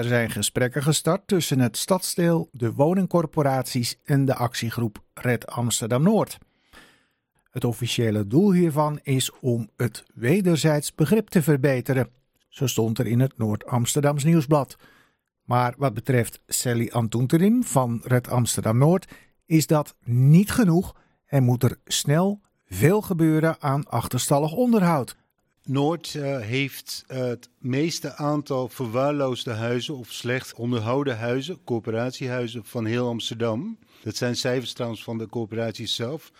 Er zijn gesprekken gestart tussen het stadsdeel, de woningcorporaties en de actiegroep Red Amsterdam Noord. Het officiële doel hiervan is om het wederzijds begrip te verbeteren. Zo stond er in het Noord-Amsterdams Nieuwsblad. Maar wat betreft Sally Antoenterim van Red Amsterdam Noord is dat niet genoeg en moet er snel veel gebeuren aan achterstallig onderhoud. Noord uh, heeft het meeste aantal verwaarloosde huizen of slecht onderhouden huizen, corporatiehuizen van heel Amsterdam. Dat zijn cijfers trouwens van de corporatie zelf.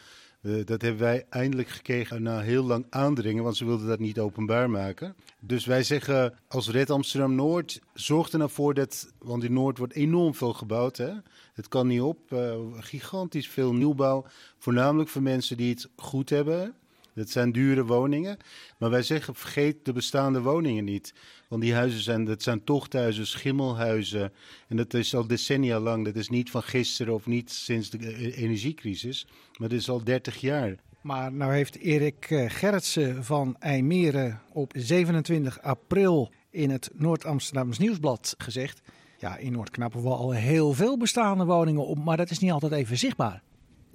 Uh, dat hebben wij eindelijk gekregen na heel lang aandringen, want ze wilden dat niet openbaar maken. Dus wij zeggen als Red Amsterdam Noord, zorg er nou voor dat, want in Noord wordt enorm veel gebouwd. Hè? Het kan niet op, uh, gigantisch veel nieuwbouw, voornamelijk voor mensen die het goed hebben. Dat zijn dure woningen. Maar wij zeggen, vergeet de bestaande woningen niet. Want die huizen zijn, dat zijn tochthuizen, schimmelhuizen. En dat is al decennia lang. Dat is niet van gisteren of niet sinds de eh, energiecrisis. Maar dat is al 30 jaar. Maar nou heeft Erik eh, Gerritsen van IJmeren op 27 april in het Noord-Amsterdams Nieuwsblad gezegd... Ja, in Noord knappen we al heel veel bestaande woningen op, maar dat is niet altijd even zichtbaar.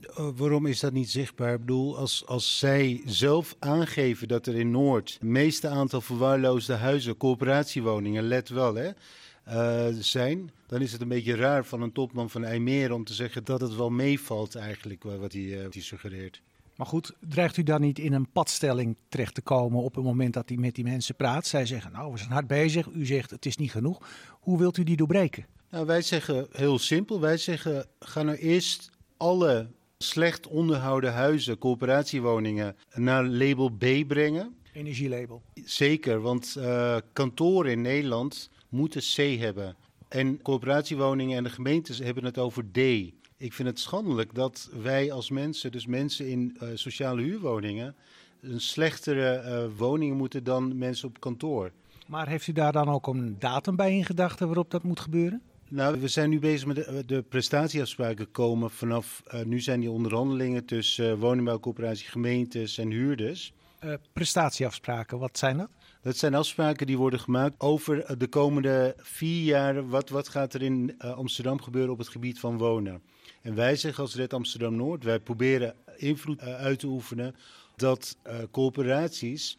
Uh, waarom is dat niet zichtbaar? Ik bedoel, als, als zij zelf aangeven dat er in Noord het meeste aantal verwaarloosde huizen, coöperatiewoningen, let wel hè, uh, zijn, dan is het een beetje raar van een topman van IJmeren om te zeggen dat het wel meevalt eigenlijk wat hij, uh, hij suggereert. Maar goed, dreigt u dan niet in een padstelling terecht te komen op het moment dat hij met die mensen praat? Zij zeggen, nou, we zijn hard bezig. U zegt, het is niet genoeg. Hoe wilt u die doorbreken? Nou, wij zeggen heel simpel. Wij zeggen, ga nou eerst alle slecht onderhouden huizen, coöperatiewoningen, naar label B brengen. Energielabel. Zeker, want uh, kantoren in Nederland moeten C hebben. En coöperatiewoningen en de gemeentes hebben het over D. Ik vind het schandelijk dat wij als mensen, dus mensen in uh, sociale huurwoningen, een slechtere uh, woningen moeten dan mensen op kantoor. Maar heeft u daar dan ook een datum bij in gedachten waarop dat moet gebeuren? Nou, we zijn nu bezig met de, de prestatieafspraken komen vanaf, uh, nu zijn die onderhandelingen tussen uh, woningbouwcoöperatie, gemeentes en huurders. Uh, prestatieafspraken, wat zijn dat? Dat zijn afspraken die worden gemaakt over de komende vier jaar. Wat, wat gaat er in Amsterdam gebeuren op het gebied van wonen? En wij zeggen als Red Amsterdam Noord, wij proberen invloed uit te oefenen dat corporaties,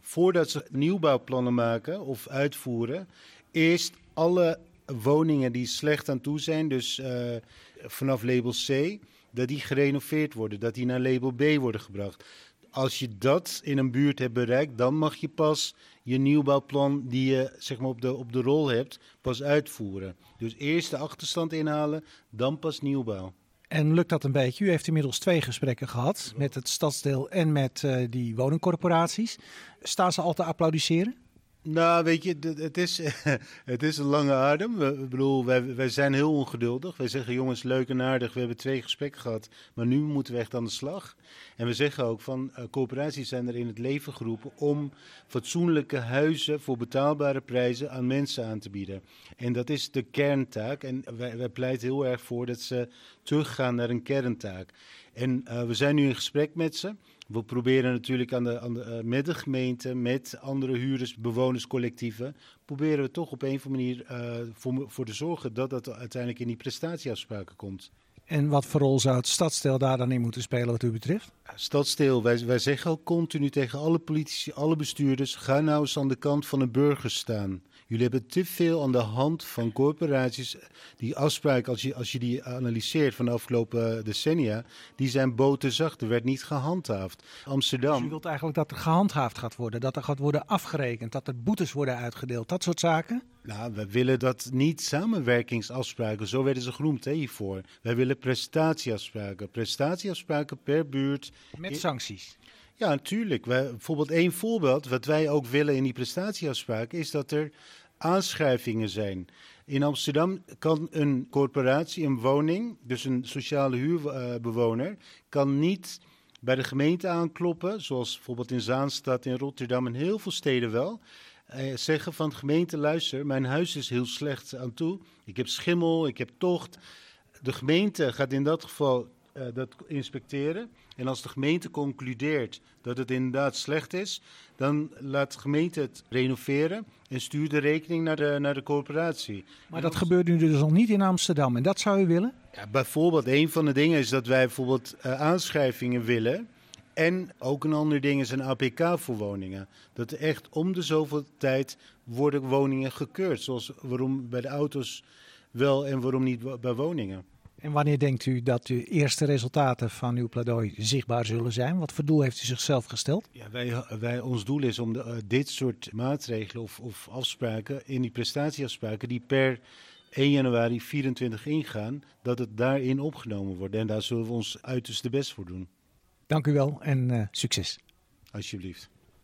voordat ze nieuwbouwplannen maken of uitvoeren, eerst alle woningen die slecht aan toe zijn, dus uh, vanaf label C, dat die gerenoveerd worden, dat die naar label B worden gebracht. Als je dat in een buurt hebt bereikt, dan mag je pas je nieuwbouwplan die je zeg maar, op, de, op de rol hebt, pas uitvoeren. Dus eerst de achterstand inhalen, dan pas nieuwbouw. En lukt dat een beetje? U heeft inmiddels twee gesprekken gehad met het stadsdeel en met uh, die woningcorporaties. Staan ze al te applaudisseren? Nou, weet je, het is, het is een lange adem. Ik bedoel, wij, wij zijn heel ongeduldig. Wij zeggen, jongens, leuk en aardig. We hebben twee gesprekken gehad, maar nu moeten we echt aan de slag. En we zeggen ook van, uh, coöperaties zijn er in het leven geroepen om fatsoenlijke huizen voor betaalbare prijzen aan mensen aan te bieden. En dat is de kerntaak. En wij, wij pleiten heel erg voor dat ze teruggaan naar een kerntaak. En uh, we zijn nu in gesprek met ze. We proberen natuurlijk aan de, aan de, uh, met de gemeente, met andere huurders, bewonerscollectieven, proberen we toch op een of andere manier uh, voor, voor te zorgen dat dat uiteindelijk in die prestatieafspraken komt. En wat voor rol zou het stadsdeel daar dan in moeten spelen wat u betreft? Stadsdeel, wij, wij zeggen ook continu tegen alle politici, alle bestuurders, ga nou eens aan de kant van de burgers staan. Jullie hebben te veel aan de hand van corporaties. Die afspraken, als je, als je die analyseert van de afgelopen decennia, die zijn boterzacht. Er werd niet gehandhaafd. Amsterdam. Dus u wilt eigenlijk dat er gehandhaafd gaat worden, dat er gaat worden afgerekend, dat er boetes worden uitgedeeld, dat soort zaken? Nou, we willen dat niet samenwerkingsafspraken, zo werden ze genoemd hè, hiervoor. Wij willen prestatieafspraken. Prestatieafspraken per buurt. Met sancties. Ja, natuurlijk. Wij, bijvoorbeeld één voorbeeld, wat wij ook willen in die prestatieafspraken, is dat er aanschrijvingen zijn. In Amsterdam kan een corporatie, een woning, dus een sociale huurbewoner, kan niet bij de gemeente aankloppen, zoals bijvoorbeeld in Zaanstad, in Rotterdam en heel veel steden wel. Eh, zeggen van de gemeente, luister, mijn huis is heel slecht aan toe. Ik heb schimmel, ik heb tocht. De gemeente gaat in dat geval uh, dat inspecteren. En als de gemeente concludeert dat het inderdaad slecht is, dan laat de gemeente het renoveren en stuurt de rekening naar de, naar de corporatie. Maar dat gebeurt nu dus al niet in Amsterdam en dat zou u willen? Ja, bijvoorbeeld, een van de dingen is dat wij bijvoorbeeld uh, aanschrijvingen willen. En ook een ander ding is een APK voor woningen. Dat echt om de zoveel tijd worden woningen gekeurd. Zoals waarom bij de auto's wel en waarom niet bij woningen. En wanneer denkt u dat de eerste resultaten van uw pleidooi zichtbaar zullen zijn? Wat voor doel heeft u zichzelf gesteld? Ja, wij, wij, ons doel is om de, uh, dit soort maatregelen of, of afspraken in die prestatieafspraken die per 1 januari 24 ingaan, dat het daarin opgenomen wordt. En daar zullen we ons uiterste best voor doen. Dank u wel en uh, succes. Alsjeblieft.